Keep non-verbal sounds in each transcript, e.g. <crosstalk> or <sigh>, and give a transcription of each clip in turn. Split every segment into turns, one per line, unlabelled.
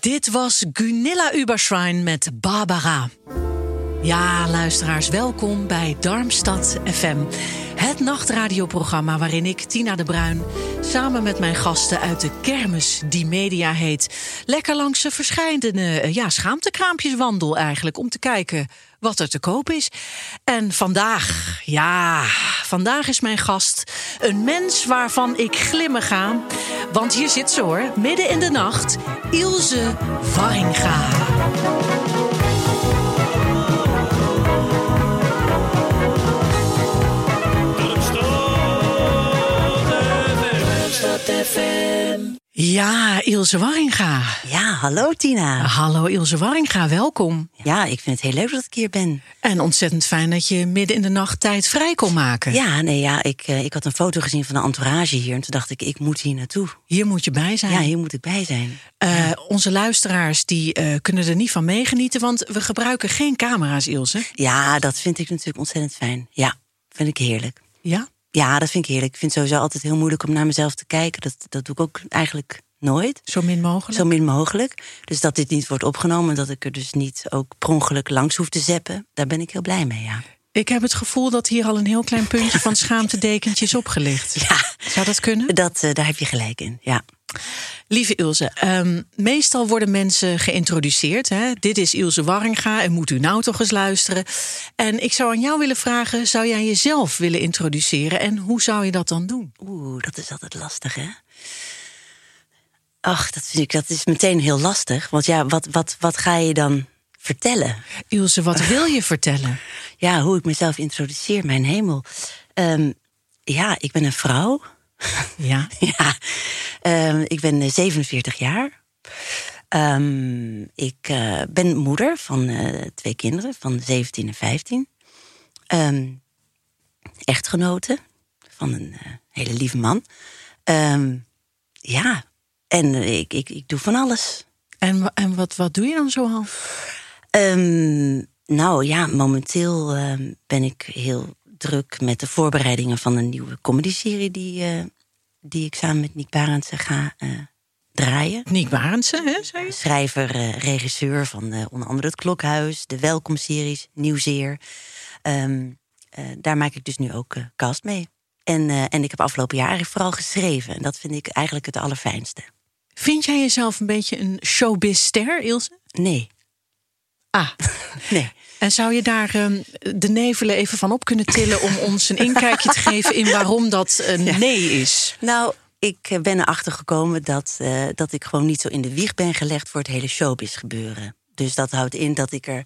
Dit was Gunilla Uberschrein met Barbara. Ja, luisteraars, welkom bij Darmstad FM. Het nachtradioprogramma waarin ik, Tina de Bruin, samen met mijn gasten uit de kermis die media heet, lekker langs de verschillende ja, schaamtekraampjes wandel eigenlijk om te kijken wat er te koop is. En vandaag, ja, vandaag is mijn gast een mens waarvan ik glimmen ga. Want hier zit ze hoor, midden in de nacht, Ilse Warringa. Ja, Ilse Warringa.
Ja, hallo Tina.
Hallo Ilse Warringa, welkom.
Ja, ik vind het heel leuk dat ik hier ben.
En ontzettend fijn dat je midden in de nacht tijd vrij kon maken.
Ja, nee, ja, ik, eh, ik had een foto gezien van de entourage hier en toen dacht ik, ik moet hier naartoe.
Hier moet je bij zijn.
Ja, hier moet ik bij zijn.
Eh, Onze luisteraars die, eh, kunnen er niet van meegenieten, want we gebruiken geen camera's, Ilse.
Ja, dat vind ik natuurlijk ontzettend fijn. Ja, vind ik heerlijk.
Ja?
Ja, dat vind ik heerlijk. Ik vind het sowieso altijd heel moeilijk om naar mezelf te kijken. Dat, dat doe ik ook eigenlijk nooit.
Zo min mogelijk.
Zo min mogelijk. Dus dat dit niet wordt opgenomen, dat ik er dus niet ook per ongeluk langs hoef te zeppen, daar ben ik heel blij mee, ja.
Ik heb het gevoel dat hier al een heel klein puntje van <laughs> schaamtedekentje is opgelicht.
Ja,
Zou dat kunnen?
dat, eh, daar heb je gelijk in, ja.
Lieve Ilse, ehm, meestal worden mensen geïntroduceerd. Hè? Dit is Ilse Warringa en moet u nou toch eens luisteren. En ik zou aan jou willen vragen, zou jij jezelf willen introduceren? En hoe zou je dat dan doen?
Oeh, dat is altijd lastig, hè? Ach, dat vind ik, dat is meteen heel lastig. Want ja, wat, wat, wat ga je dan vertellen?
Ilse, wat wil je vertellen?
Ja, hoe ik mezelf introduceer, mijn hemel. Ehm, ja, ik ben een vrouw.
Ja. <laughs>
ja, ehm, ik ben eh, 47 jaar. Ehm, ik eh, ben moeder van eh, twee kinderen van 17 en 15. Ehm, echtgenote van een eh, hele lieve man. Ja, en eh, ik, ik, ik doe van alles.
En, en wat, wat doe je dan zoal?
Nou ja, momenteel ben ik heel druk met de voorbereidingen van een nieuwe comedyserie die, eh, die ik samen met Nick Barendse ga eh, draaien.
Niek Barendse, hè, zei?
Schrijver, eh, regisseur van onder andere Het Klokhuis, de Welkom-series, Nieuwzeer. Ehm, eh, daar maak ik dus nu ook cast mee. En, en ik heb afgelopen jaar vooral geschreven. En dat vind ik eigenlijk het allerfijnste.
Vind jij jezelf een beetje een showbiz-ster, Ilse?
Nee,
Ah, <laughs>
nee.
en zou je daar ehm, de nevelen even van op kunnen tillen... om ons een inkijkje te geven in waarom dat een <laughs> nee is?
Nou, ik eh, ben erachter gekomen dat, eh, dat ik gewoon niet zo in de wieg ben gelegd voor het hele showbiz gebeuren. Dus dat houdt in dat ik er,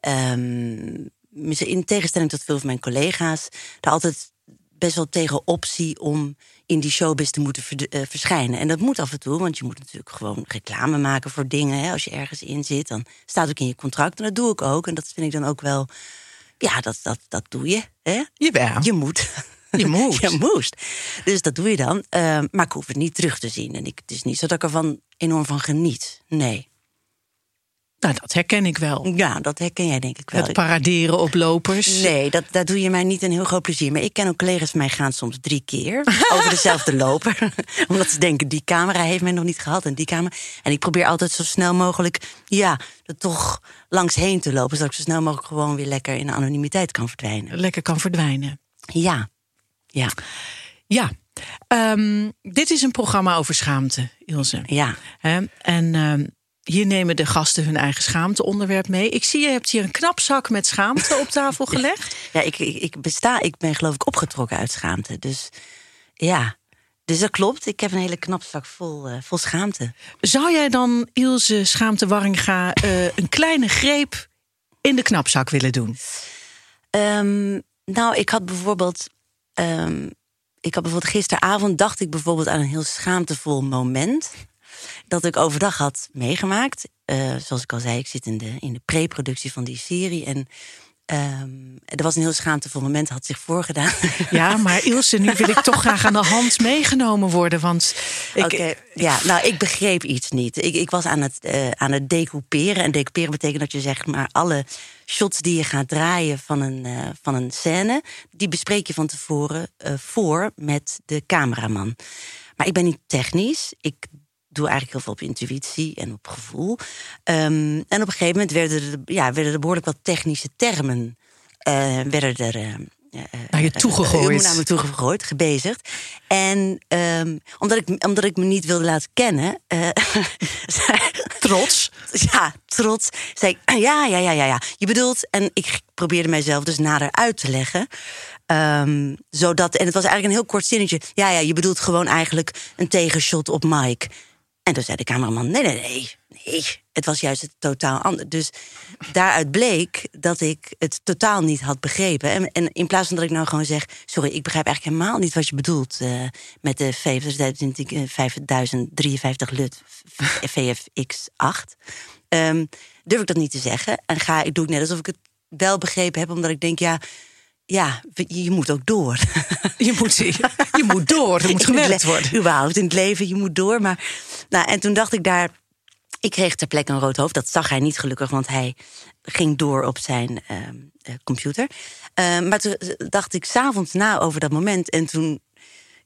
ehm, in tegenstelling tot veel van mijn collega's, er altijd best wel tegen optie om in die showbiz te moeten eh, verschijnen. En dat moet af en toe, want je moet natuurlijk gewoon reclame maken voor dingen. Hè. Als je ergens in zit, dan staat ook in je contract. En dat doe ik ook. En dat vind ik dan ook wel, ja, dat, dat, dat doe je. Hè?
Jawel.
Je moet.
Je <laughs> moet.
je moest. Dus dat doe je dan. Eh, maar ik hoef het niet terug te zien. En ik, het is niet zo dat ik ervan enorm van geniet. Nee.
Nou, dat herken ik wel.
Ja, dat herken jij denk ik wel.
Het paraderen op lopers.
Nee, dat, daar doe je mij niet een heel groot plezier. Maar ik ken ook collega's van mij gaan soms drie keer <laughs> over dezelfde loper. <laughs> Omdat ze denken, die camera heeft mij nog niet gehad. En die camera. En ik probeer altijd zo snel mogelijk, ja, er toch langs heen te lopen. Zodat ik zo snel mogelijk gewoon weer lekker in de anonimiteit kan verdwijnen.
Lekker kan verdwijnen.
Ja, ja,
Ja, ehm, dit is een programma over schaamte, Ilse.
ja.
En ehm, hier nemen de gasten hun eigen schaamteonderwerp mee. Ik zie je hebt hier een knapzak met schaamte op tafel <laughs> gelegd.
Ja, ik, ik, ik besta, ik ben geloof ik opgetrokken uit schaamte. Dus ja, dus dat klopt. Ik heb een hele knapzak vol, eh, vol schaamte.
Zou jij dan Ilse Schaamte Warringa eh, een kleine greep in de knapzak willen doen?
Ehm, nou, ik had bijvoorbeeld. ehm, ik had bijvoorbeeld gisteravond dacht ik bijvoorbeeld aan een heel schaamtevol moment. Dat ik overdag had meegemaakt. Eh, zoals ik al zei, ik zit in de, in de pre-productie van die serie. En ehm, er was een heel schaamtevol moment, had zich voorgedaan. <laughs>
Ja, maar Ilse, nu wil ik toch graag aan de hand meegenomen worden. Want ik,
ja, nou, ik begreep iets niet. Ik, ik was aan het, eh, aan het decouperen. En decouperen betekent dat je zeg maar alle shots die je gaat draaien van een, eh, van een scène, die bespreek je van tevoren voor met de cameraman. Maar ik ben niet technisch. Ik doe eigenlijk heel veel op intuïtie en op gevoel. Ehm, en op een gegeven moment werden er, ja, werden er behoorlijk wat technische termen eh, werden er. eh,
naar je toegegooid.
naar me toegegooid, gebezigd. En ehm, omdat, ik, omdat ik me niet wilde laten kennen. eh, <laughs>
Trots.
Ja, trots. Zei ik, <clears throat> ja, ja, ja, ja, ja. Je bedoelt, en ik probeerde mijzelf dus nader uit te leggen. ehm, zodat, en het was eigenlijk een heel kort zinnetje. Ja, ja, je bedoelt gewoon eigenlijk een tegenshot op Mike. En toen zei de cameraman, nee, nee, nee, nee. Het was juist het totaal ander. Dus daaruit bleek dat ik het totaal niet had begrepen. En, en in plaats van dat ik nou gewoon zeg... sorry, ik begrijp eigenlijk helemaal niet wat je bedoelt... eh, met de 5053 lut VFX8. Ehm, durf ik dat niet te zeggen. En ga, ik doe ik net alsof ik het wel begrepen heb... omdat ik denk, ja, ja je, moet ook door. <laughs>
Je moet, je moet door, <laughs> er moet gemerkt worden.
Überhaupt in het leven, je moet door. Maar, nou, en toen dacht ik daar... Ik kreeg ter plekke een rood hoofd. Dat zag hij niet gelukkig, want hij ging door op zijn ehm, eh, computer. Ehm, maar toen dacht ik s'avonds na over dat moment. En toen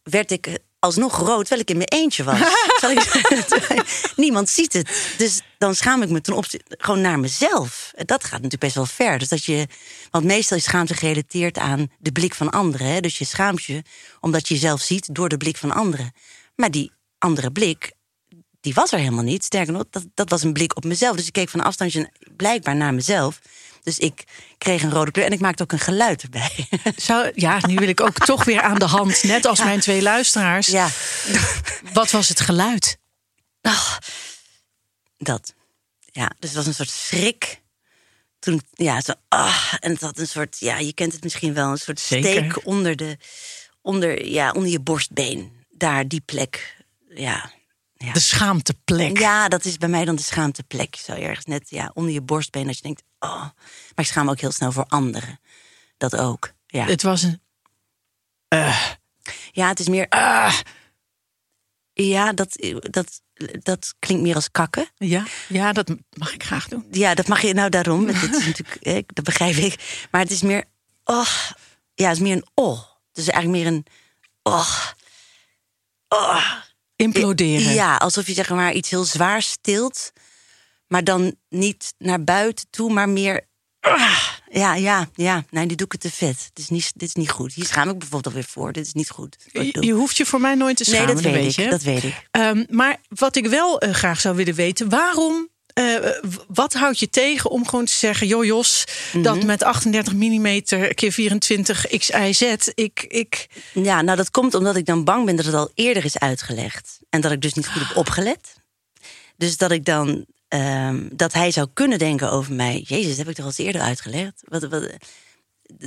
werd ik alsnog rood, terwijl ik in mijn eentje was. <laughs> Ik- <laughs> Niemand ziet het. Dus dan schaam ik me ten opzichte gewoon naar mezelf. Dat gaat natuurlijk best wel ver. Dus dat je, want meestal is schaamte gerelateerd aan de blik van anderen. Hè? Dus je schaamt je omdat je jezelf ziet door de blik van anderen. Maar die andere blik, die was er helemaal niet. Sterker nog, dat, dat was een blik op mezelf. Dus ik keek van afstandje blijkbaar naar mezelf. Dus ik kreeg een rode kleur en ik maakte ook een geluid erbij. <laughs>
Zou, ja, nu wil ik ook toch weer aan de hand, net als mijn twee luisteraars.
ja,
Wat was het geluid?
Dat. Ja, dus het was een soort schrik. Toen, ja, zo, ah, en het had een soort, ja, je kent het misschien wel, een soort
Zeker.
steek onder, de, onder, ja, onder je borstbeen. Daar, die plek. Ja. Ja.
De schaamteplek.
ja, dat is bij mij dan de schaamteplek. Zo ergens net, ja, onder je borstbeen. Dat je denkt, oh. Maar ik schaam me ook heel snel voor anderen. Dat ook. Ja,
Het was een.
ja het is meer. Ja, dat, dat, dat klinkt meer als kakken.
Ja, ja, dat mag ik graag doen.
Ja, dat mag je nou daarom. Dit is natuurlijk, <laughs> dat begrijp ik. Maar het is meer. Oh, ja, het is meer een oh. Het is eigenlijk meer een. Oh. Oh.
Imploderen.
Ja, alsof je zeg maar iets heel zwaars stilt. Maar dan niet naar buiten toe, maar meer. ah. Ja, ja, ja. Nee, die doe ik het te vet. Dit is niet, dit is niet goed. Hier schaam ik bijvoorbeeld alweer voor. Dit is niet goed.
Je, je hoeft je voor mij nooit te
nee,
schamen,
dat weet,
weet je.
ik. Dat weet ik.
Maar wat ik wel eh, graag zou willen weten, waarom. Eh, wat houdt je tegen om gewoon te zeggen, joh Jos,
Mhm.
dat met 38 mm keer 24 XIZ, ik, ik,
Ja, nou dat komt omdat ik dan bang ben dat het al eerder is uitgelegd. En dat ik dus niet goed heb opgelet. Dus dat ik dan. ehm, dat hij zou kunnen denken over mij. Jezus, dat heb ik toch al eens eerder uitgelegd? Wat, wat,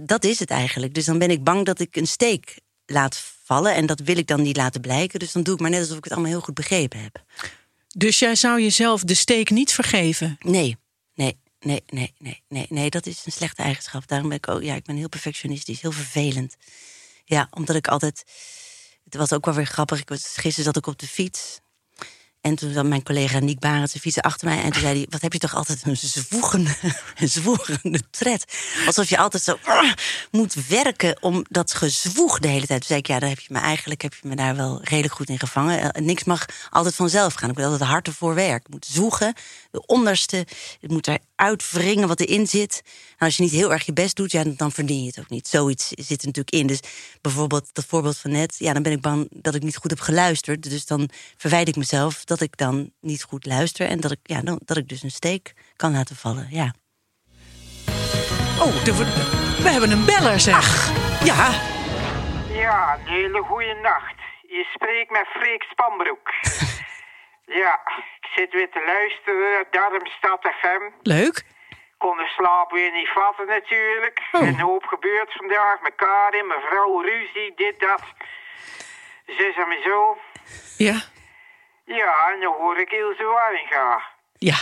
dat is het eigenlijk. Dus dan ben ik bang dat ik een steek laat vallen. En dat wil ik dan niet laten blijken. Dus dan doe ik maar net alsof ik het allemaal heel goed begrepen heb.
Dus jij zou jezelf de steek niet vergeven.
Nee, nee, nee, nee, nee, nee, nee. Dat is een slechte eigenschap. Daarom ben ik ook. Ja, ik ben heel perfectionistisch, heel vervelend. Ja, omdat ik altijd. Het was ook wel weer grappig. Ik was, gisteren zat ik op de fiets. En toen zat mijn collega Niek Barend zijn fietsen achter mij. En toen zei hij, wat heb je toch altijd een zwoegende, <laughs> een zwoegende tred. Alsof je altijd zo ah, moet werken om dat gezwoeg de hele tijd. Toen zei ik, ja, daar heb je me eigenlijk heb je me daar wel redelijk goed in gevangen. Eh, niks mag altijd vanzelf gaan. Ik moet altijd hard ervoor werken. Ik moet zwoegen, de onderste. Het moet eruit wringen wat erin zit. En als je niet heel erg je best doet, ja, dan verdien je het ook niet. Zoiets zit er natuurlijk in. Dus bijvoorbeeld dat voorbeeld van net. Ja, dan ben ik bang dat ik niet goed heb geluisterd. Dus dan verwijt ik mezelf dat ik dan niet goed luister en dat ik, ja, dan, dat ik dus een steek kan laten vallen. Ja.
Oh, we hebben een beller, zeg. Ja,
Ja, een hele goede nacht. Je spreekt met Freek Spanbroek. <laughs> ja, ik zit weer te luisteren, Darmstad FM.
leuk.
Kon de slaap weer niet vatten natuurlijk.
Oh.
Een hoop gebeurd vandaag. Met Karin, mijn vrouw, ruzie, dit, dat. Zus en zo.
Ja,
Ja, en dan hoor ik Ilse Waringa.
ja.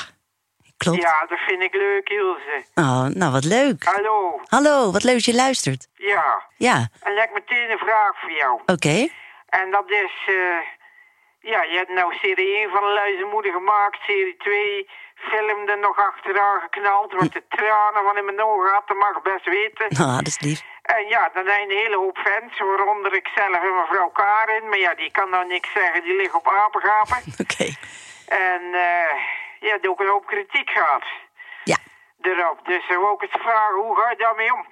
Klopt.
Ja, dat vind ik leuk, Ilse.
Oh, nou, wat leuk.
Hallo.
Hallo, wat leuk dat je luistert.
Ja,
Ja,
en leg meteen een vraag voor jou.
oké.
En dat is, eh ja, je hebt nou serie 1 van de Luizenmoeder gemaakt, serie 2, film er nog achteraan geknald, wat de tranen van in mijn ogen had, dat mag best weten.
Nou, <laughs> dat is lief.
En ja, dan zijn een hele hoop fans, waaronder ik zelf en mevrouw Karin, maar ja, die kan nou niks zeggen, die liggen op apengapen. <laughs>
Oké.
En eh ja, die ook een hoop kritiek gehad
Ja.
erop. Dus wou ik eens vragen, hoe ga je daarmee om?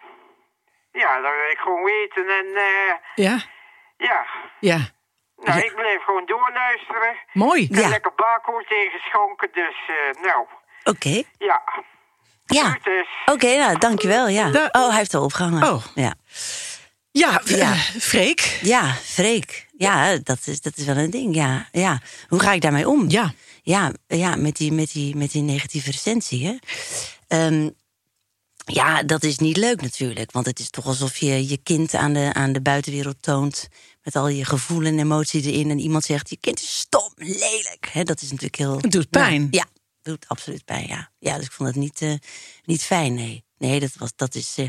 Ja, dat wil ik gewoon weten en eh
Ja,
ja,
ja.
Nou,
Ja.
ik bleef gewoon doorluisteren.
Mooi.
Ik heb
Ja.
lekker bakoord ingeschonken, dus eh, nou,
Oké.
ja.
Ja.
Dus.
Oké, nou, dankjewel. Ja.
Da-
Oh, hij heeft al opgehangen.
Oh.
Ja.
Ja,
Ja.
ja. Freek.
Ja, Freek. Ja, dat is, dat is wel een ding. Ja, ja. Hoe ga ik daarmee om?
Ja.
Ja, ja met, die, met, die, met die negatieve recensie. Hè? Ehm, ja, dat is niet leuk natuurlijk. Want het is toch alsof je je kind aan de, aan de buitenwereld toont. Met al je gevoelens en emoties erin. En iemand zegt: Je kind is stom, lelijk. Hè, dat is natuurlijk heel.
Het doet pijn.
Ja, ja, doet absoluut pijn. Ja, ja dus ik vond het niet, eh, niet fijn. Nee, nee dat, was, dat is. eh,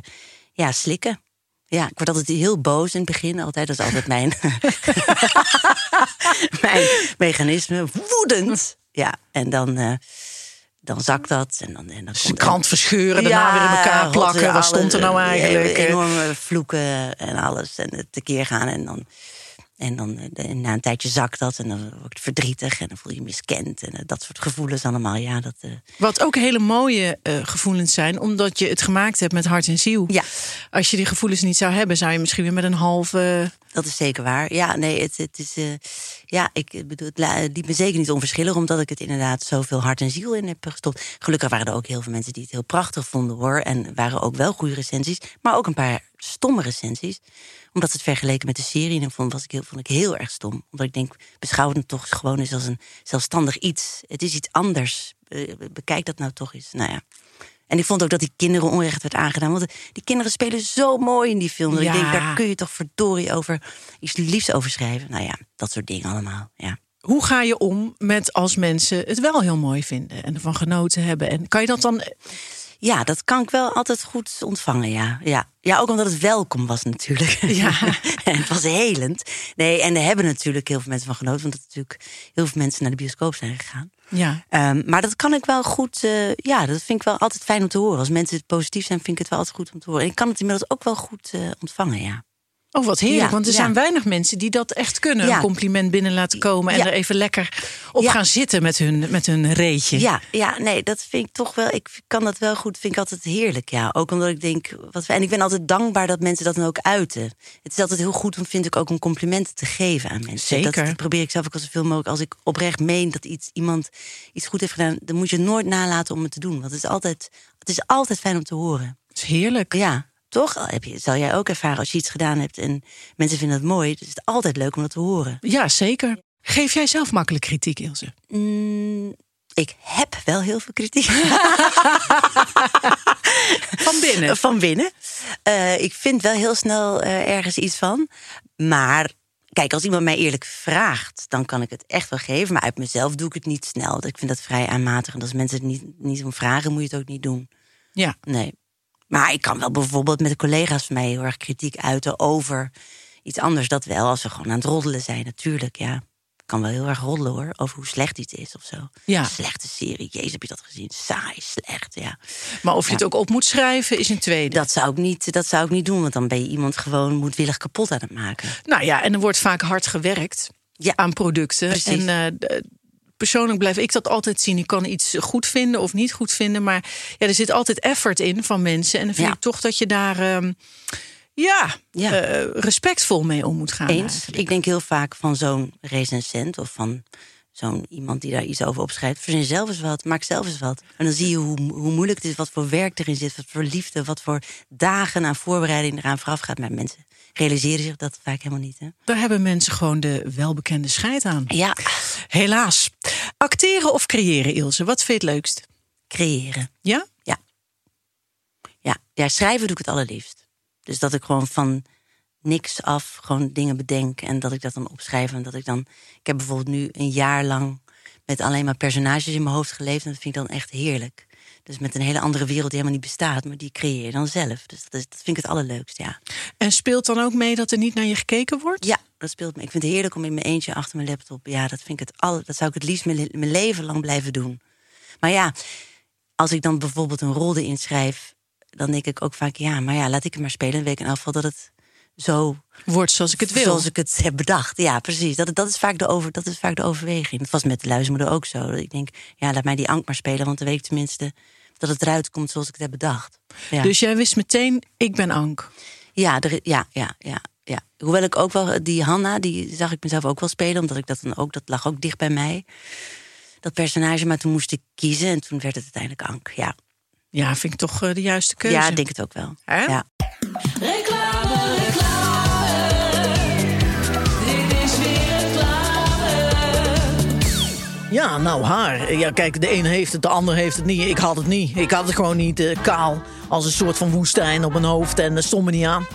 ja, slikken. Ja, ik word altijd heel boos in het begin. Altijd, dat is altijd mijn, <laughs> mijn mechanisme. Woedend. Ja, en dan, eh, dan zakt dat. En dan, en dan
Dus krant verscheuren, daarna weer in elkaar plakken. Wat stond er nou
alles, eh,
eigenlijk? eh?
Enorme vloeken en alles. En het tekeer gaan. En dan, en dan eh, na een tijdje zakt dat. En dan word je verdrietig. En dan voel je je miskend. En eh, dat soort gevoelens allemaal. Ja, dat, eh,
Wat ook hele mooie eh, gevoelens zijn, omdat je het gemaakt hebt met hart en ziel.
Ja.
Als je die gevoelens niet zou hebben, zou je misschien weer met een halve.
Dat is zeker waar. Ja, nee, het, het is. Ja, ik bedoel, het me zeker niet onverschillig, omdat ik het inderdaad zoveel hart en ziel in heb gestopt. Gelukkig waren er ook heel veel mensen die het heel prachtig vonden hoor. En waren ook wel goede recensies, maar ook een paar stomme recensies. Omdat het vergeleken met de serie. En vond, was ik heel, vond ik heel erg stom. Omdat ik denk, beschouw het toch gewoon eens als een zelfstandig iets. Het is iets anders. Eh, bekijk dat nou toch eens. Nou ja. En ik vond ook dat die kinderen onrecht werd aangedaan. Want die kinderen spelen zo mooi in die film. Dat
Ja.
Ik denk, daar kun je toch verdorie over iets liefs over schrijven. Nou ja, dat soort dingen allemaal. Ja.
Hoe ga je om met als mensen het wel heel mooi vinden en ervan genoten hebben? En kan je dat dan.
ja, dat kan ik wel altijd goed ontvangen, ja. Ja, ja ook omdat het welkom was natuurlijk.
Ja.
en <laughs> het was helend. Nee, en er hebben natuurlijk heel veel mensen van genoten. Want dat natuurlijk heel veel mensen naar de bioscoop zijn gegaan.
Ja,
Ehm, maar dat kan ik wel goed. eh, ja, dat vind ik wel altijd fijn om te horen. Als mensen het positief zijn, vind ik het wel altijd goed om te horen. En ik kan het inmiddels ook wel goed eh, ontvangen, ja.
Oh, wat heerlijk.
Ja,
want er
ja.
zijn weinig mensen die dat echt kunnen.
Ja.
Een compliment binnen laten komen en er even lekker op gaan zitten met hun, met hun reetje.
Ja, ja, nee, dat vind ik toch wel. Ik kan dat wel goed. Vind ik altijd heerlijk, ja. Ook omdat ik denk. Wat, en ik ben altijd dankbaar dat mensen dat dan ook uiten. Het is altijd heel goed om, vind ik, ook om complimenten te geven aan mensen.
Zeker.
Dat probeer ik zelf ook al zoveel mogelijk. Als ik oprecht meen dat iets, iemand iets goed heeft gedaan, dan moet je nooit nalaten om het te doen. Want het is altijd, het is altijd fijn om te horen.
Dat is heerlijk.
Ja, toch? Heb je, zal jij ook ervaren als je iets gedaan hebt en mensen vinden het mooi. Dus het is altijd leuk om dat te horen.
Ja, zeker. Geef jij zelf makkelijk kritiek, Ilse?
Mm, ik heb wel heel veel kritiek. <laughs>
Van binnen.
Van binnen. Eh, ik vind wel heel snel eh, ergens iets van. Maar kijk, als iemand mij eerlijk vraagt, dan kan ik het echt wel geven. Maar uit mezelf doe ik het niet snel. Ik vind dat vrij aanmatigend. Als mensen het niet, niet om vragen, moet je het ook niet doen.
Ja.
Nee. Maar ik kan wel bijvoorbeeld met de collega's van mij heel erg kritiek uiten over iets anders. Dat wel, als we gewoon aan het roddelen zijn, natuurlijk. Ja. Ik kan wel heel erg roddelen hoor, over hoe slecht iets is of zo.
Ja.
Slechte serie, jezus, heb je dat gezien? Saai, slecht, ja.
Maar of je het ook op moet schrijven, is een tweede.
Dat zou, ik niet, dat zou ik niet doen, want dan ben je iemand gewoon moedwillig kapot aan het maken.
Nou ja, en er wordt vaak hard gewerkt
Ja.
aan producten.
Precies.
En eh, persoonlijk blijf ik dat altijd zien. Ik kan iets goed vinden of niet goed vinden. Maar ja, er zit altijd effort in van mensen. En dan vind
Ja.
ik toch dat je daar ehm, ja,
Ja.
eh, respectvol mee om moet gaan.
Eens,
eigenlijk.
ik denk heel vaak van zo'n recensent of van zo'n iemand die daar iets over opschrijft. Verzin zelf eens wat, maak zelf eens wat. En dan zie je hoe, hoe moeilijk het is, wat voor werk erin zit, wat voor liefde, wat voor dagen aan voorbereiding eraan vooraf gaat. Maar mensen realiseren zich dat vaak helemaal niet. Hè?
Daar hebben mensen gewoon de welbekende scheid aan.
Ja,
Helaas. Acteren of creëren, Ilse? Wat vind je het leukst?
creëren.
Ja?
Ja, ja, schrijven doe ik het allerliefst. Dus dat ik gewoon van niks af gewoon dingen bedenk en dat ik dat dan opschrijf. En dat ik dan. Ik heb bijvoorbeeld nu een jaar lang met alleen maar personages in mijn hoofd geleefd. En dat vind ik dan echt heerlijk. Dus met een hele andere wereld die helemaal niet bestaat, maar die creëer je dan zelf. Dus dat, is, dat vind ik het allerleukst, ja.
En speelt dan ook mee dat er niet naar je gekeken wordt?
Ja, dat speelt me. Ik vind het heerlijk om in mijn eentje achter mijn laptop. Ja, dat vind ik het al. Dat zou ik het liefst mijn, le- mijn leven lang blijven doen. Maar ja, als ik dan bijvoorbeeld een rol erin schrijf, dan denk ik ook vaak, ja, maar ja, laat ik het maar spelen. Ik in elk geval dat het zo
Wordt zoals ik het wil.
Zoals ik het heb bedacht. Ja, precies. Dat, dat, is vaak de over, dat is vaak de overweging. Dat was met de luizenmoeder ook zo. Dat Ik denk, ja, laat mij die Ank maar spelen, want dan weet ik tenminste dat het eruit komt zoals ik het heb bedacht. Ja,
Dus jij wist meteen, ik ben Ank.
ja, er, ja, ja, ja, ja. Hoewel ik ook wel, die Hanna, die zag ik mezelf ook wel spelen, omdat ik dat dan ook, dat lag ook dicht bij mij. Dat personage, maar toen moest ik kiezen en toen werd het uiteindelijk Ank. Ja,
Ja, vind ik toch eh, de juiste keuze.
ja ik denk het ook wel.
Hè?
Ja.
Ja, nou haar. Ja, kijk, de een heeft het, de ander heeft het niet. Ik had het niet. Ik had het gewoon niet eh, kaal. Als een soort van woestijn op mijn hoofd. En dat stond me niet aan.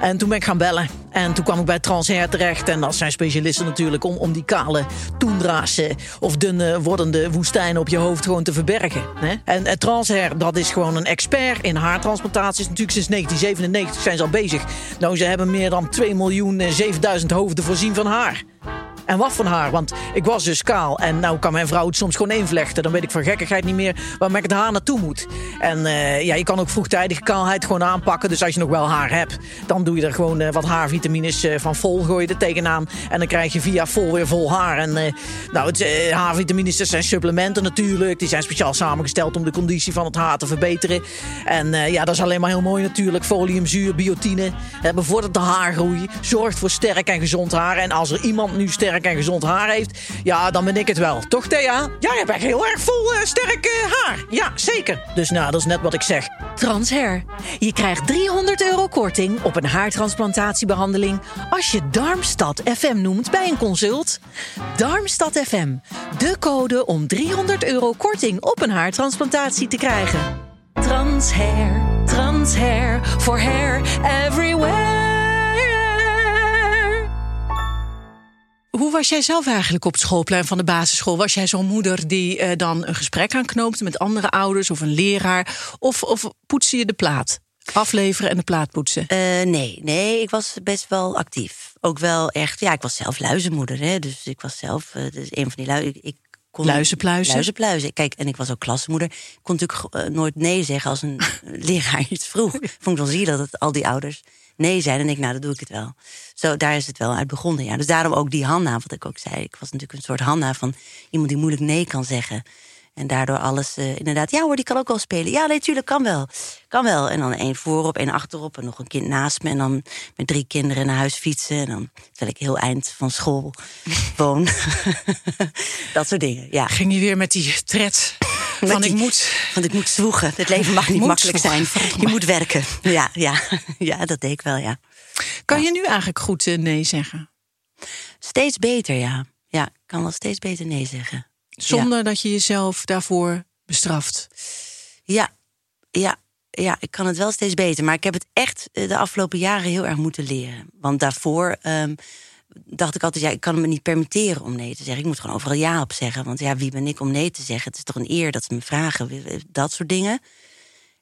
En toen ben ik gaan bellen. En toen kwam ik bij Transhair terecht. En dat zijn specialisten natuurlijk om, om die kale toendra's eh, of dunne wordende woestijnen op je hoofd gewoon te verbergen. Hè? En, Transhair, dat is gewoon een expert in haartransplantaties. Natuurlijk sinds 1997 zijn ze al bezig. Nou, ze hebben meer dan 2 miljoen eh, 7000 hoofden voorzien van haar. En wat van haar, want ik was dus kaal. En nou kan mijn vrouw het soms gewoon invlechten. Dan weet ik van gekkigheid niet meer waar ik het haar naartoe moet. En eh, ja, je kan ook vroegtijdige kaalheid gewoon aanpakken. Dus als je nog wel haar hebt, dan doe je er gewoon eh, wat haarvitamines eh, van vol gooi je er tegenaan. En dan krijg je via vol weer vol haar. En nou, het, haarvitamines, dat zijn supplementen natuurlijk. Die zijn speciaal samengesteld om de conditie van het haar te verbeteren. En ja, dat is alleen maar heel mooi natuurlijk. Foliumzuur, biotine, bevordert de haargroei. Zorgt voor sterk en gezond haar. En als er iemand nu sterk en gezond haar heeft, ja, dan ben ik het wel. Toch, Thea? Ja, je bent heel erg vol eh, sterk eh, haar. Ja, zeker. Dus nou, dat is net wat ik zeg.
Transhair. Je krijgt 300 euro korting op een haartransplantatiebehandeling als je Darmstad FM noemt bij een consult. Darmstad FM. De code om 300 euro korting op een haartransplantatie te krijgen. Transhair. Transhair. For hair everywhere. Hoe was jij zelf eigenlijk op het schoolplein van de basisschool? Was jij zo'n moeder die eh, dan een gesprek aanknoopte met andere ouders of een leraar? Of, of poetste je de plaat? Afleveren en de plaat poetsen?
Eh, nee, nee, ik was best wel actief. Ook wel echt, ja, ik was zelf luizenmoeder, hè. Dus ik was zelf, eh, dus een van die lui. Ik, ik kon
Luizenpluizen?
Luizenpluizen. Kijk, en ik was ook klassenmoeder. Ik kon natuurlijk nooit nee zeggen als een <laughs> leraar iets vroeg. Vond ik wel zie dat het al die ouders nee zeiden. En ik, nou, dan doe ik het wel. Zo, daar is het wel uit begonnen, ja. Dus daarom ook die Hanna, wat ik ook zei. Ik was natuurlijk een soort Hanna van iemand die moeilijk nee kan zeggen. En daardoor alles eh, inderdaad, ja hoor, die kan ook wel spelen. Ja, nee, tuurlijk, kan wel. Kan wel. En dan één voorop, één achterop en nog een kind naast me. En dan met drie kinderen naar huis fietsen. En dan, terwijl ik heel eind van school woon. <laughs> <laughs> dat soort dingen, ja.
Ging je weer met die tred van
die-
ik moet...
Want ik moet zwoegen. Het leven mag niet makkelijk
zwoegen,
zijn. Je moet werken. Ja, ja. <laughs> ja, dat deed ik wel, ja.
Kan je nu eigenlijk goed eh, nee zeggen?
Steeds beter, ja. Ja, ik kan wel steeds beter nee zeggen.
Zonder dat je jezelf daarvoor bestraft.
Ja, ja, ja, ik kan het wel steeds beter. Maar ik heb het echt eh, de afgelopen jaren heel erg moeten leren. Want daarvoor ehm, dacht ik altijd, ja, ik kan me niet permitteren om nee te zeggen. Ik moet gewoon overal ja op zeggen. Want ja, wie ben ik om nee te zeggen? Het is toch een eer dat ze me vragen, dat soort dingen.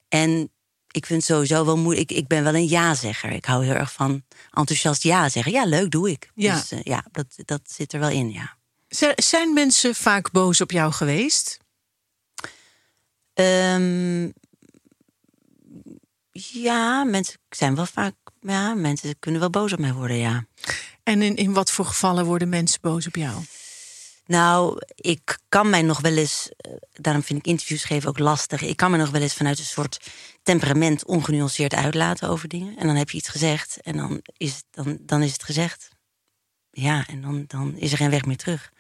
En ik vind sowieso wel moeilijk. Ik, ik ben wel een ja-zegger. Ik hou heel erg van enthousiast ja zeggen. Ja, leuk, doe ik.
Ja.
Dus eh, ja, dat, dat zit er wel in, ja.
Zijn mensen vaak boos op jou geweest?
Ehm, ja, mensen zijn wel vaak. Ja, mensen kunnen wel boos op mij worden, ja.
En in, in wat voor gevallen worden mensen boos op jou?
Nou, ik kan mij nog wel eens. eh, Daarom vind ik interviews geven ook lastig. Ik kan me nog wel eens vanuit een soort temperament ongenuanceerd uitlaten over dingen. En dan heb je iets gezegd en dan is, het- dan, dan is het gezegd. Ja, en dan, dan is er geen weg meer terug.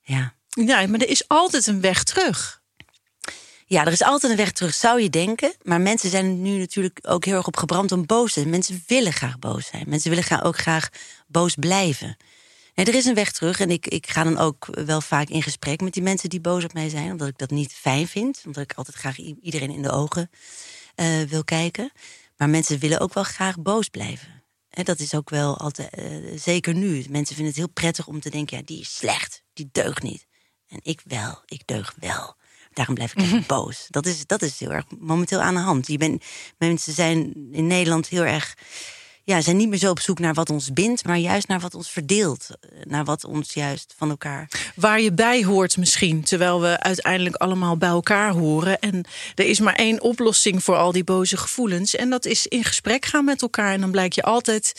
Ja.
Ja, maar er is altijd een weg terug.
Ja, er is altijd een weg terug, zou je denken. Maar mensen zijn nu natuurlijk ook heel erg op gebrand om boos te zijn. Mensen willen graag boos zijn. Mensen willen ook graag boos blijven. Er is een weg terug. En ik, ik ga dan ook wel vaak in gesprek met die mensen die boos op mij zijn. Omdat ik dat niet fijn vind. Omdat ik altijd graag iedereen in de ogen eh, wil kijken. Maar mensen willen ook wel graag boos blijven. Hè, dat is ook wel altijd, eh, zeker nu. Mensen vinden het heel prettig om te denken, ja, die is slecht, die deugt niet. En ik wel, ik deug wel. Daarom blijf ik even boos. Dat is, dat is heel erg momenteel aan de hand. Je bent, mensen zijn in Nederland heel erg. Ja, zijn niet meer zo op zoek naar wat ons bindt, maar juist naar wat ons verdeelt. Eh, Naar wat ons juist van elkaar.
Waar je bij hoort misschien, terwijl we uiteindelijk allemaal bij elkaar horen. En er is maar één oplossing voor al die boze gevoelens. En dat is in gesprek gaan met elkaar. En dan blijkt je altijd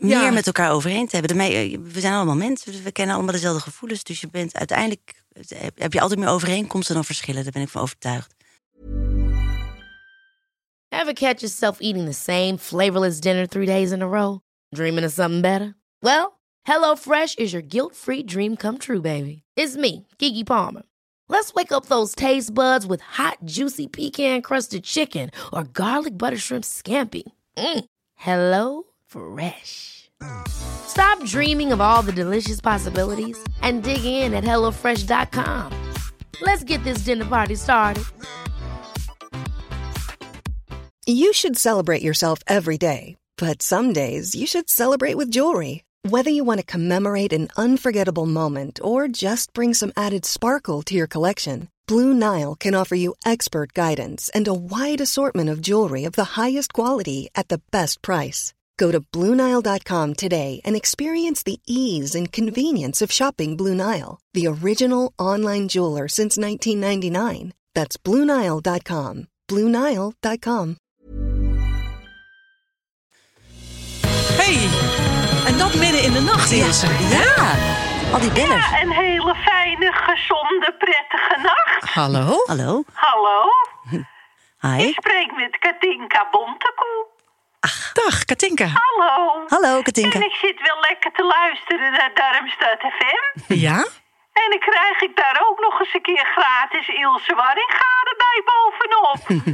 ja,
meer met elkaar overeen te hebben. Eh, we zijn allemaal mensen, dus we kennen allemaal dezelfde gevoelens. Dus je bent uiteindelijk heb- je altijd meer overeenkomsten dan verschillen. Daar ben ik van overtuigd.
Ever catch yourself eating the same flavorless dinner three days in a row? Dreaming of something better? Well, HelloFresh is your guilt free dream come true, baby. It's me, Kiki Palmer. Let's wake up those taste buds with hot, juicy pecan crusted chicken or garlic butter shrimp scampi. Mm. Hello Fresh. Stop dreaming of all the delicious possibilities and dig in at HelloFresh.com. Let's get this dinner party started.
You should celebrate yourself every day, but some days you should celebrate with jewelry. Whether you want to commemorate an unforgettable moment or just bring some added sparkle to your collection, Blue Nile can offer you expert guidance and a wide assortment of jewelry of the highest quality at the best price. Go to BlueNile.com today and experience the ease and convenience of shopping Blue Nile, the original online jeweler since 1999. That's BlueNile.com. BlueNile.com.
Hey, en dat midden in de nacht, Ilse. Er.
Ja, al die bellers.
Een hele fijne, gezonde, prettige nacht.
Hallo?
Hallo,
Hallo,
hi.
ik spreek met Katinka Bontekoe.
Dag, Katinka.
Hallo.
Hallo, Katinka.
En ik zit wel lekker te luisteren naar Darmstad FM.
Ja?
En dan krijg ik daar ook nog eens een keer gratis Ilse Waringa erbij bovenop.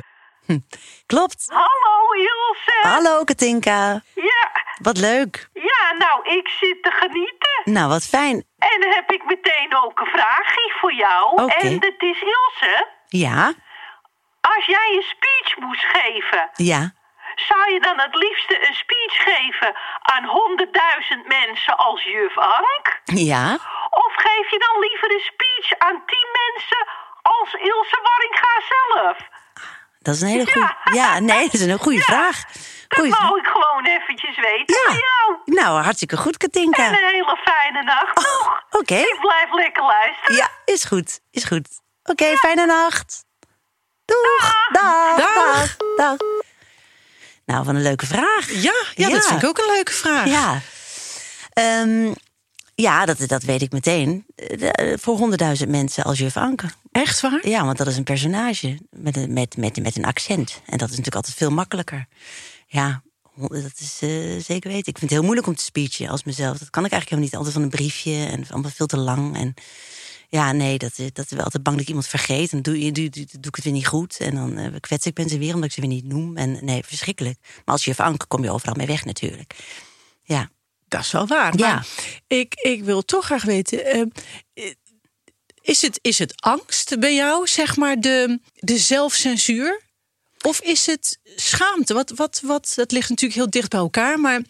<laughs>
Klopt.
Hallo Ilse.
Hallo, Katinka.
Ja,
Wat leuk.
ja, nou, ik zit te genieten.
Nou, wat fijn.
En dan heb ik meteen ook een vraagje voor jou.
Oké.
En dat is Ilse.
Ja,
Als jij een speech moest geven,
ja.
Zou je dan het liefste een speech geven aan 100.000 mensen als juf Ank?
Ja,
Of geef je dan liever een speech aan 10 mensen als Ilse Warringa zelf?
dat is een hele goede... Ja, nee, dat is een goede vraag.
Dat wou ik gewoon eventjes weten
Ja.
van jou.
Nou, hartstikke goed, Katinka.
En een hele fijne nacht nog.
Oh, Oké.
Ik blijf lekker luisteren.
Ja, is goed. Is goed. Oké, fijne nacht. Doeg. Dag.
Dag.
Dag. Dag. Nou, wat een leuke vraag.
Ja, ja, dat vind ik ook een leuke vraag.
Ja. Ehm, ja, dat, dat weet ik meteen. Eh, de- Voor honderdduizend mensen als juf Anke.
Echt waar?
Ja, want dat is een personage met een, met, met, met een accent. En dat is natuurlijk altijd veel makkelijker. Ja, dat is eh, zeker weten. Ik vind het heel moeilijk om te speechen als mezelf. Dat kan ik eigenlijk helemaal niet. Altijd van een briefje en allemaal veel te lang. En ja, nee, dat, is- dat is wel altijd bang dat ik iemand vergeet. En doe, doe, doe, doe, doe ik het weer niet goed. En dan eh, kwets ik mensen weer omdat ik ze weer niet noem. En nee, verschrikkelijk. Maar als juf Anke kom je overal mee weg natuurlijk. Ja,
Dat is wel waar.
Ja.
Maar ik, ik wil toch graag weten. eh, is, het, is het angst bij jou, zeg maar, de, de zelfcensuur? Of is het schaamte? Wat, wat, wat, dat ligt natuurlijk heel dicht bij elkaar. Maar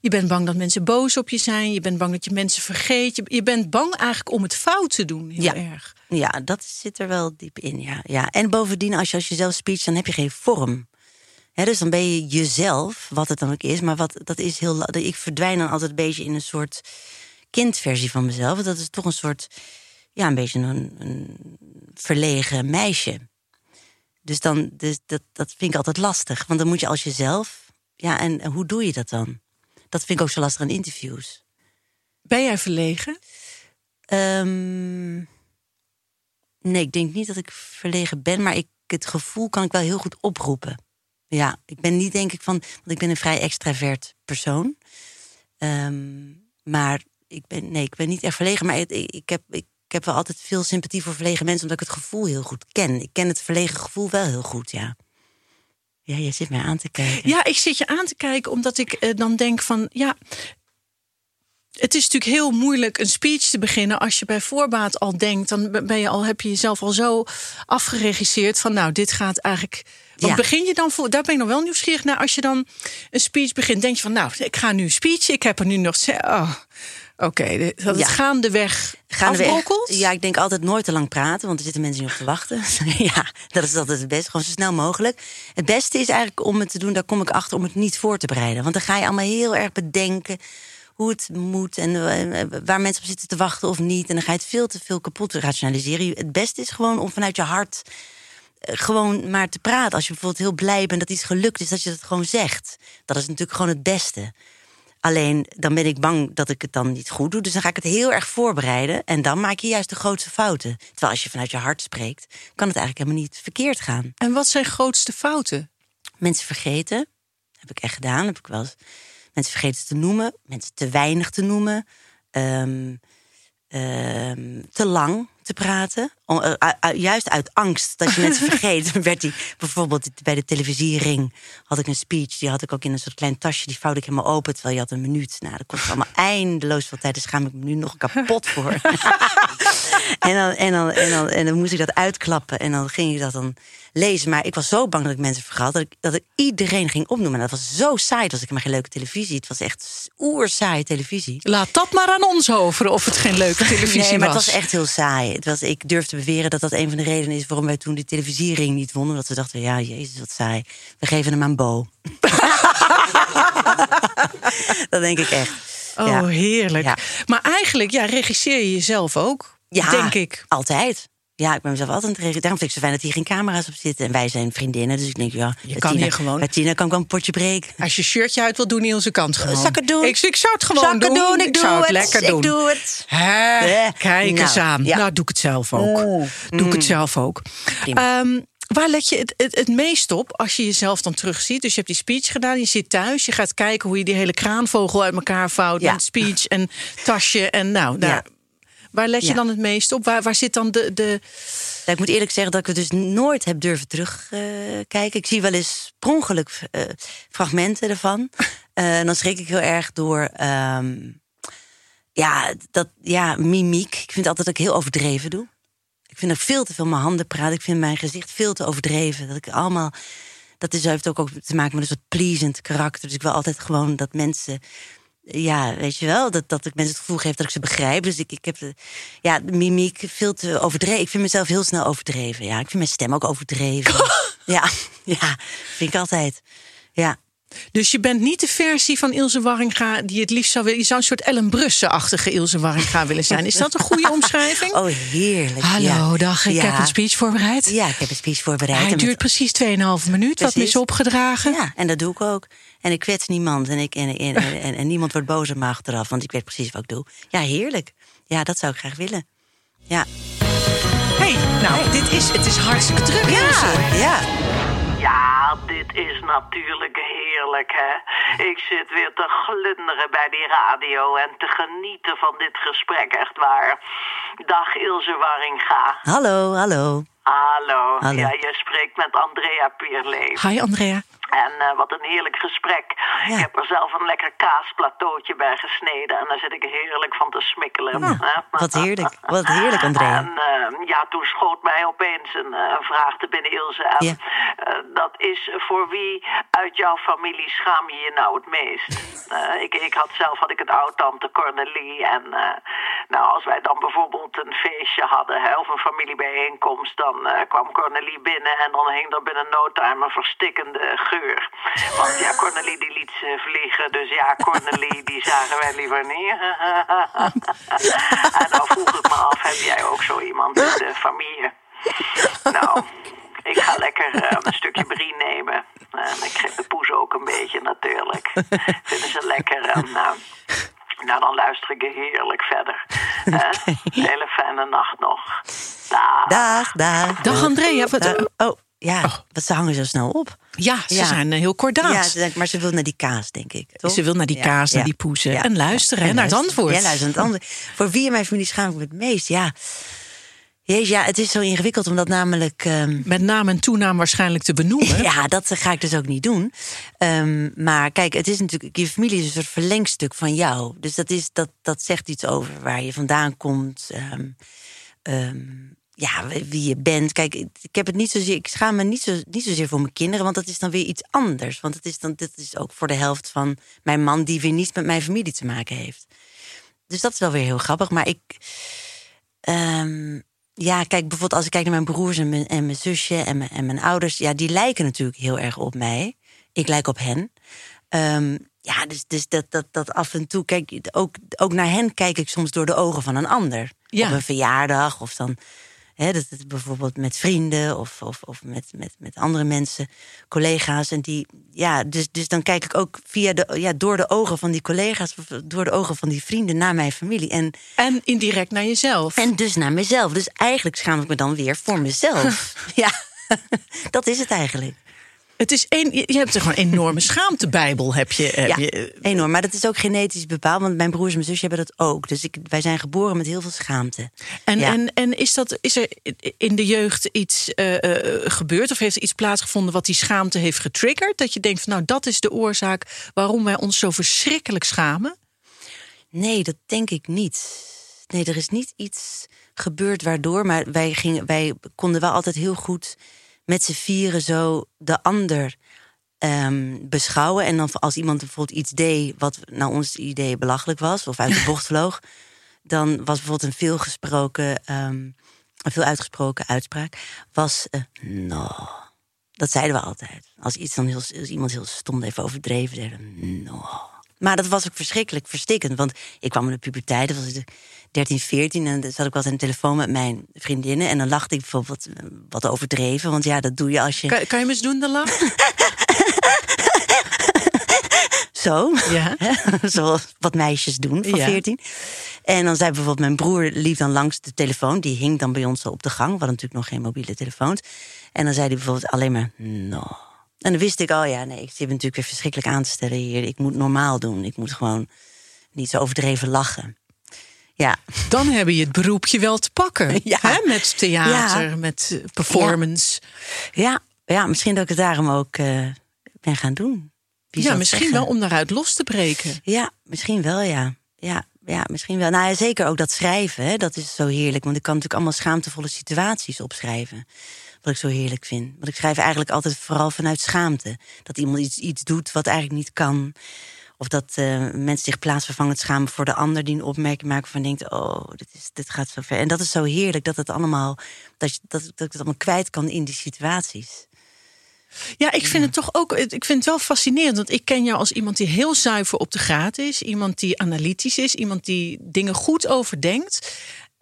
je bent bang dat mensen boos op je zijn. Je bent bang dat je mensen vergeet. Je, je bent bang eigenlijk om het fout te doen. Heel
Ja.
erg.
Ja, dat zit er wel diep in. Ja. Ja. En bovendien, als je als jezelf speech, dan heb je geen vorm. Dus dan ben je jezelf, wat het dan ook is. Maar wat, dat is heel. Ik verdwijn dan altijd een beetje in een soort kindversie van mezelf. Dat is toch een soort. Ja, een beetje een, een verlegen meisje. Dus, dan, dus dat, dat vind ik altijd lastig. Want dan moet je als jezelf. Ja, en hoe doe je dat dan? Dat vind ik ook zo lastig aan interviews.
Ben jij verlegen?
Ehm, nee, ik denk niet dat ik verlegen ben, maar ik, het gevoel kan ik wel heel goed oproepen. Ja, ik ben niet denk ik van, want ik ben een vrij extravert persoon. Ehm, maar ik ben, nee, ik ben niet echt verlegen, maar ik, ik, heb, ik ik heb wel altijd veel sympathie voor verlegen mensen, omdat ik het gevoel heel goed ken. Ik ken het verlegen gevoel wel heel goed, ja. Ja, je zit mij aan te kijken.
Ja, ik zit je aan te kijken omdat ik eh, dan denk van ja. Het is natuurlijk heel moeilijk een speech te beginnen als je bij voorbaat al denkt. Dan ben je al, heb je jezelf al zo afgeregisseerd van nou, dit gaat eigenlijk. Wat
Ja.
begin je dan voor? Daar ben ik nog wel nieuwsgierig naar. Als je dan een speech begint, denk je van nou, ik ga nu een speech. Ik heb er nu nog. Oh, Oké, de- dat het
Ja.
gaandeweg afbrokkelt.
Ja, ik denk altijd nooit te lang praten, want er zitten mensen niet op te wachten. <laughs> ja, dat is altijd het beste. Gewoon zo snel mogelijk. Het beste is eigenlijk om het te doen, daar kom ik achter, om het niet voor te bereiden. Want dan ga je allemaal heel erg bedenken hoe het moet en eh, waar mensen op zitten te wachten of niet. En dan ga je het veel te veel kapot rationaliseren. Het beste is gewoon om vanuit je hart eh, gewoon maar te praten. Als je bijvoorbeeld heel blij bent dat iets gelukt is, dat je dat gewoon zegt. Dat is natuurlijk gewoon het beste. Alleen dan ben ik bang dat ik het dan niet goed doe. Dus dan ga ik het heel erg voorbereiden. En dan maak je juist de grootste fouten. Terwijl als je vanuit je hart spreekt, kan het eigenlijk helemaal niet verkeerd gaan.
En wat zijn grootste fouten?
Mensen vergeten, heb ik echt gedaan. Heb ik wel eens mensen vergeten te noemen, mensen te weinig te noemen, ehm, ehm, te lang te praten. Om, eh, juist uit angst dat je mensen <laughs> vergeet, werd die bijvoorbeeld bij de televisiering had ik een speech, die had ik ook in een soort klein tasje, die vouwde ik helemaal open terwijl je had een minuut. Nou, dat kost allemaal eindeloos veel tijd, daar schaam ik me nu nog kapot voor. <laughs> en, dan, en, dan, en, dan, en dan moest ik dat uitklappen en dan ging ik dat dan lezen. Maar ik was zo bang dat ik mensen vergat dat ik, dat ik iedereen ging opnoemen. En dat was zo saai. Het was ik maar geen leuke televisie. Het was echt oerzaaie televisie.
Laat dat maar aan ons over of het geen leuke televisie
nee, maar
was.
het was echt heel saai. Het was, ik durf te beweren dat dat een van de redenen is waarom wij toen die televisiering niet wonnen. Dat we dachten, ja, jezus, wat saai. We geven hem aan Bo. <laughs> dat denk ik echt.
Oh,
Ja.
heerlijk.
Ja.
Maar eigenlijk, ja, regisseer je jezelf ook,
Ja,
denk ik.
Altijd. Ja, ik ben mezelf altijd aan het regelen. Daarom vind ik het zo fijn dat hier geen camera's op zitten. En wij zijn vriendinnen, dus ik denk, ja... bij
kan
Tina-
hier gewoon-
Bij Tina kan ik wel een potje breken.
Als je shirtje uit wil doen, Nielse kant gewoon.
Zal ik het doen?
Ik, ik zou het gewoon
Zal ik
doen.
doen? Ik
Ik
doe
zou het
het.
lekker
Ik
doen.
doe het.
Hè,
Eh,
Kijk eens
nou,
aan.
ja.
Nou, doe ik het zelf ook.
Oeh.
Doe ik het zelf ook. Ehm, waar let je het, het, het meest op als je jezelf dan terugziet? Dus je hebt die speech gedaan, je zit thuis, je gaat kijken hoe je die hele kraanvogel uit elkaar vouwt
Ja.
met speech en tasje en nou, daar.
Ja.
Waar let je
Ja.
dan het meest op? Waar, waar zit dan de, de
Ja, ik moet eerlijk zeggen dat ik het dus nooit heb durven terugkijken. ik zie wel eens per ongeluk eh, fragmenten ervan. <laughs> Eh, en dan schrik ik heel erg door... ehm, ja, dat, ja, mimiek. Ik vind altijd dat ik heel overdreven doe. Ik vind dat ik veel te veel mijn handen praat. Ik vind mijn gezicht veel te overdreven. Dat ik allemaal... Dat is, heeft ook, ook te maken met een soort pleasend karakter. Dus ik wil altijd gewoon dat mensen... Ja, weet je wel, dat, dat ik mensen het gevoel geef dat ik ze begrijp. Dus ik, ik heb de, ja, de mimiek veel te overdreven. Ik vind mezelf heel snel overdreven. Ja, ik vind mijn stem ook overdreven. <laughs> ja, <laughs> ja, vind ik altijd. Ja.
Dus je bent niet de versie van Ilse Warringa die het liefst zou willen. Je zou een soort Ellen Brussen-achtige Ilse Warringa willen zijn. Is dat een goede <laughs> omschrijving?
Oh, heerlijk.
Hallo,
ja.
dag. Ik
Ja.
heb een speech voorbereid.
Ja, ik heb een speech voorbereid.
Hij
En met-
duurt precies 2,5 minuut. Wat me is
Precies.
opgedragen.
Ja, en dat doe ik ook. En ik kwets niemand. En, ik, en, en, en, en, en niemand wordt boos op me achteraf. Want ik weet precies wat ik doe. Ja, heerlijk. Ja, dat zou ik graag willen. Ja.
hey, nou, dit is, het is hartstikke druk. Ilse.
ja.
Ja, dit is natuurlijk heerlijk, hè. Ik zit weer te glunderen bij die radio en te genieten van dit gesprek, echt waar. Dag Ilse Warringa.
Hallo, hallo.
Hallo.
Hallo.
Ja, je spreekt met Andrea Pierlee.
Hi Andrea.
En eh, wat een heerlijk gesprek.
Ja.
Ik heb er zelf een lekker kaasplateautje bij gesneden. En daar zit ik heerlijk van te smikkelen.
Ja,
hè.
wat heerlijk. Wat heerlijk, Andrea. <laughs>
En eh, ja, toen schoot mij opeens een, eh, een vraag te binnen, Ilse.
Ja.
eh, dat is voor wie uit jouw familie schaam je je nou het meest? <laughs> Ik, ik had zelf had ik een oud-tante Cornelie. En nou, als wij dan bijvoorbeeld een feestje hadden hè, of een familiebijeenkomst... dan kwam Cornelie binnen en dan hing er binnen no time een verstikkende geur. Want ja, Cornelie die liet ze vliegen. Dus ja, Cornelie die zagen wij liever niet. <laughs> en dan vroeg ik me af, heb jij ook zo iemand in de familie? Nou, ik ga lekker eh, een stukje brie nemen. En ik geef de poes ook een beetje natuurlijk. Vinden ze lekker. En, nou, nou, dan luister ik heerlijk verder. Eh, hele fijne nacht nog. Dag.
Dag, dag.
Dag
Dag. Oh, Ja,
Oh.
want ze hangen zo snel op.
Ja, ze
Ja.
zijn eh, heel kordaat.
Ja, ze, maar ze wil naar die kaas, denk ik. Toch?
Ze wil naar die
Ja,
kaas, naar die poezen. En luisteren hè, naar het antwoord.
Ja, luisteren naar het antwoord. Voor wie in mijn familie schaam ik me het meest? Ja. Jezus, ja, het is zo ingewikkeld omdat namelijk... ehm,
Met naam en toenaam waarschijnlijk te benoemen. <laughs>
ja, dat ga ik dus ook niet doen. Ehm, maar kijk, het is natuurlijk, je familie is een soort verlengstuk van jou. Dus dat, is, dat, dat zegt iets over waar je vandaan komt. ehm, ja, wie je bent. Kijk, ik heb het niet zozeer, ik schaam me niet, zo, niet zozeer voor mijn kinderen, want dat is dan weer iets anders. Want het is dan, dit is ook voor de helft van mijn man die weer niets met mijn familie te maken heeft. Dus dat is wel weer heel grappig. Maar ik. ehm, ja, kijk, bijvoorbeeld als ik kijk naar mijn broers en mijn, en mijn zusje en mijn, en mijn ouders. Ja, die lijken natuurlijk heel erg op mij. Ik lijk op hen. Ehm, ja, dus, dus dat, dat, dat af en toe, kijk, ook, ook naar hen kijk ik soms door de ogen van een ander.
Ja.
Op een verjaardag of dan. Dat het bijvoorbeeld met vrienden of, of, of met, met, met andere mensen, collega's. En die, ja, dus, dus dan kijk ik ook via de, ja, door de ogen van die collega's, of door de ogen van die vrienden naar mijn familie. En,
En indirect naar jezelf.
en dus naar mezelf. Dus eigenlijk schaam ik me dan weer voor mezelf. <laughs> ja, <laughs> dat is het eigenlijk.
Het is een, je hebt er gewoon een enorme <laughs> schaamtebijbel. Heb je, heb
Ja,
je,
enorm. Maar dat is ook genetisch bepaald, want mijn broers en mijn zusje hebben dat ook. Dus ik, wij zijn geboren met heel veel schaamte.
En,
Ja.
en, en is, dat, is er in de jeugd iets eh, eh, gebeurd? Of heeft er iets plaatsgevonden wat die schaamte heeft getriggerd? Dat je denkt van nou, dat is de oorzaak waarom wij ons zo verschrikkelijk schamen?
Nee, dat denk ik niet. Nee, er is niet iets gebeurd waardoor, maar wij, gingen, wij konden wel altijd heel goed met z'n vieren zo de ander ehm, beschouwen. En dan als iemand bijvoorbeeld iets deed wat naar ons idee belachelijk was, of uit de <laughs> bocht vloog, dan was bijvoorbeeld een veelgesproken, ehm, een veel uitgesproken uitspraak, was eh, no. Dat zeiden we altijd. Als, iets dan heel, als iemand heel stom even overdreven, zeiden we no. Maar dat was ook verschrikkelijk verstikkend. Want ik kwam in de puberteit, dat was ik 13, 14... en dan zat ik wel aan de telefoon met mijn vriendinnen... en dan lachte ik bijvoorbeeld wat, wat overdreven. Want ja, dat doe je als je
Kan, kan je me eens doen, de lach? <laughs>
zo...
Ja. <laughs>
Zoals wat meisjes doen van
Ja.
14. En dan zei bijvoorbeeld mijn broer liep dan langs de telefoon. Die hing dan bij ons op de gang. We hadden natuurlijk nog geen mobiele telefoons. En dan zei hij bijvoorbeeld alleen maar no. En dan wist ik, oh ja, nee, ik zit me natuurlijk weer verschrikkelijk aan te stellen hier. Ik moet normaal doen. Ik moet gewoon niet zo overdreven lachen. Ja,
Dan heb je het beroepje wel te pakken. <laughs>
Ja.
Hè? Met theater,
Ja.
met eh, performance.
ja, ja misschien dat ik het daarom ook eh, ben gaan doen. Wie
Ja, misschien
zeggen?
wel om daaruit los te breken.
Ja, misschien wel, ja. Ja, ja misschien wel. Nou, ja, zeker ook dat schrijven, hè, dat is zo heerlijk. Want ik kan natuurlijk allemaal schaamtevolle situaties opschrijven. Wat ik zo heerlijk vind. Want ik schrijf eigenlijk altijd vooral vanuit schaamte. Dat iemand iets, iets doet wat eigenlijk niet kan. Of dat eh, mensen zich plaatsvervangend schamen voor de ander die een opmerking maakt van denkt: Oh, dit, is, dit gaat zo ver. En dat is zo heerlijk dat het allemaal, dat, je, dat, dat ik het allemaal kwijt kan in die situaties.
Ja, ik vind het toch ook. Ik vind het wel fascinerend. Want ik ken jou als iemand die heel zuiver op de graad is. Iemand die analytisch is. Iemand die dingen goed overdenkt.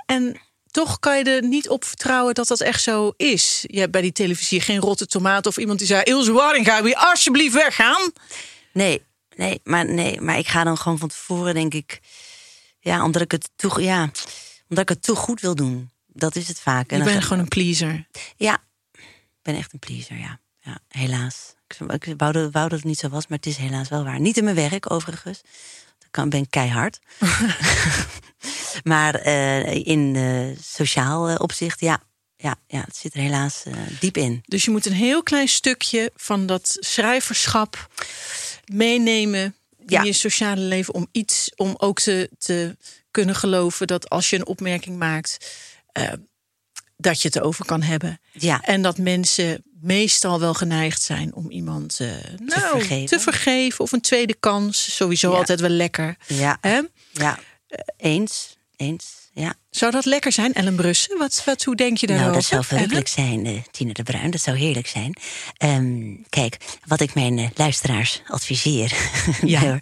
En toch kan je er niet op vertrouwen dat dat echt zo is. Je hebt bij die televisie geen rotte tomaat of iemand die zei: Ilse Waring, ga je alsjeblieft weggaan?
Nee, nee, maar nee, maar ik ga dan gewoon van tevoren, denk ik, ja, omdat ik het toe, ja, omdat ik het te goed wil doen. Dat is het vaak.
Ik ben gewoon een pleaser.
Ja, ik ben echt een pleaser, ja. ja helaas. Ik, ik wou, dat, wou dat het niet zo was, maar het is helaas wel waar. Niet in mijn werk, overigens. Kan, ben keihard. <laughs> <laughs> maar eh, in eh, sociaal eh, opzicht, ja, ja, ja, het zit er helaas diep in.
Dus je moet een heel klein stukje van dat schrijverschap meenemen
Ja.
in je sociale leven om iets om ook te, te kunnen geloven dat als je een opmerking maakt, dat je het over kan hebben.
Ja.
En dat mensen meestal wel geneigd zijn om iemand eh, nou,
vergeven.
te vergeven of een tweede kans. Sowieso
Ja.
altijd wel lekker.
Ja, ja. eens, eens, ja.
Zou dat lekker zijn, Ellen Brussen? Wat, wat, hoe denk je daarover?
Nou, dat zou verrukkelijk zijn, eh Tine de Bruin. Dat zou heerlijk zijn. Ehm, kijk, wat ik mijn eh, luisteraars adviseer. <laughs>
Ja.
nee.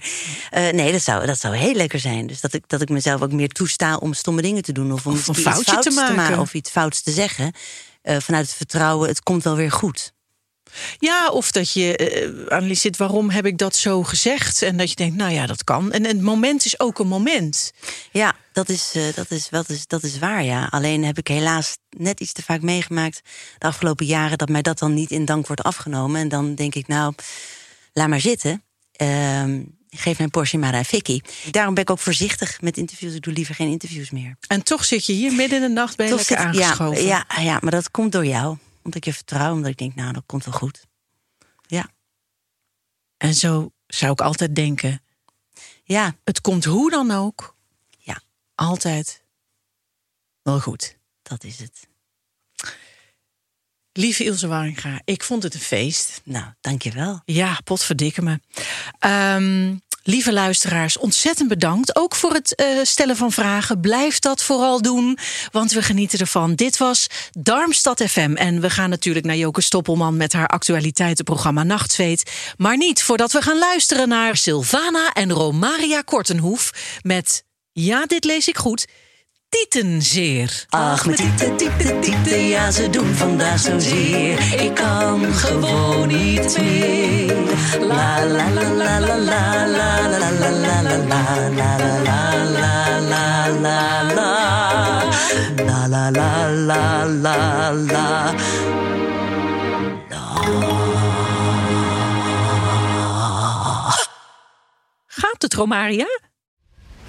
Eh, nee, dat zou, dat zou heel lekker zijn. Dus dat ik, dat ik mezelf ook meer toesta om stomme dingen te doen. Of om
Of een
iets
foutje te
fouts
maken.
Of iets fouts te zeggen. Vanuit het vertrouwen, het komt wel weer goed.
Ja, of dat je eh, analyseert waarom heb ik dat zo gezegd. En dat je denkt, nou ja, dat kan. En het moment is ook een moment.
Ja, Dat is, eh, dat, is, dat, is, dat is waar, ja. Alleen heb ik helaas net iets te vaak meegemaakt de afgelopen jaren dat mij dat dan niet in dank wordt afgenomen. En dan denk ik, nou, laat maar zitten. Ehm, geef mijn Porsche maar aan Vicky. Daarom ben ik ook voorzichtig met interviews. Ik doe liever geen interviews meer.
En toch zit je hier midden in de nacht bij
zit-
aangeschoven.
Ja, ja, ja, maar dat komt door jou. Omdat ik je vertrouw, omdat ik denk, nou, dat komt wel goed. Ja,
En zo zou ik altijd denken.
ja,
Het komt hoe dan ook
ja,
altijd wel goed.
dat is het.
Lieve Ilse Waringa, ik vond het een feest.
Nou, dankjewel.
Ja, potverdikke me. Ehm, lieve luisteraars, ontzettend bedankt. Ook voor het eh, stellen van vragen. Blijf dat vooral doen, want we genieten ervan. Dit was Darmstad FM. En we gaan natuurlijk naar Joke Stoppelman met haar actualiteitenprogramma Nachtzweet. Maar niet voordat we gaan luisteren naar Sylvana en Romaria Kortenhoef met, ja, dit lees ik goed, Tietenzeer.
Ach, met tieten, tieten, tieten, ja, ze doen vandaag zozeer. Ik kan gewoon niet meer. La la la la la la la la la la la la la la la la. La la la la la la.
Gaat het, Romaria?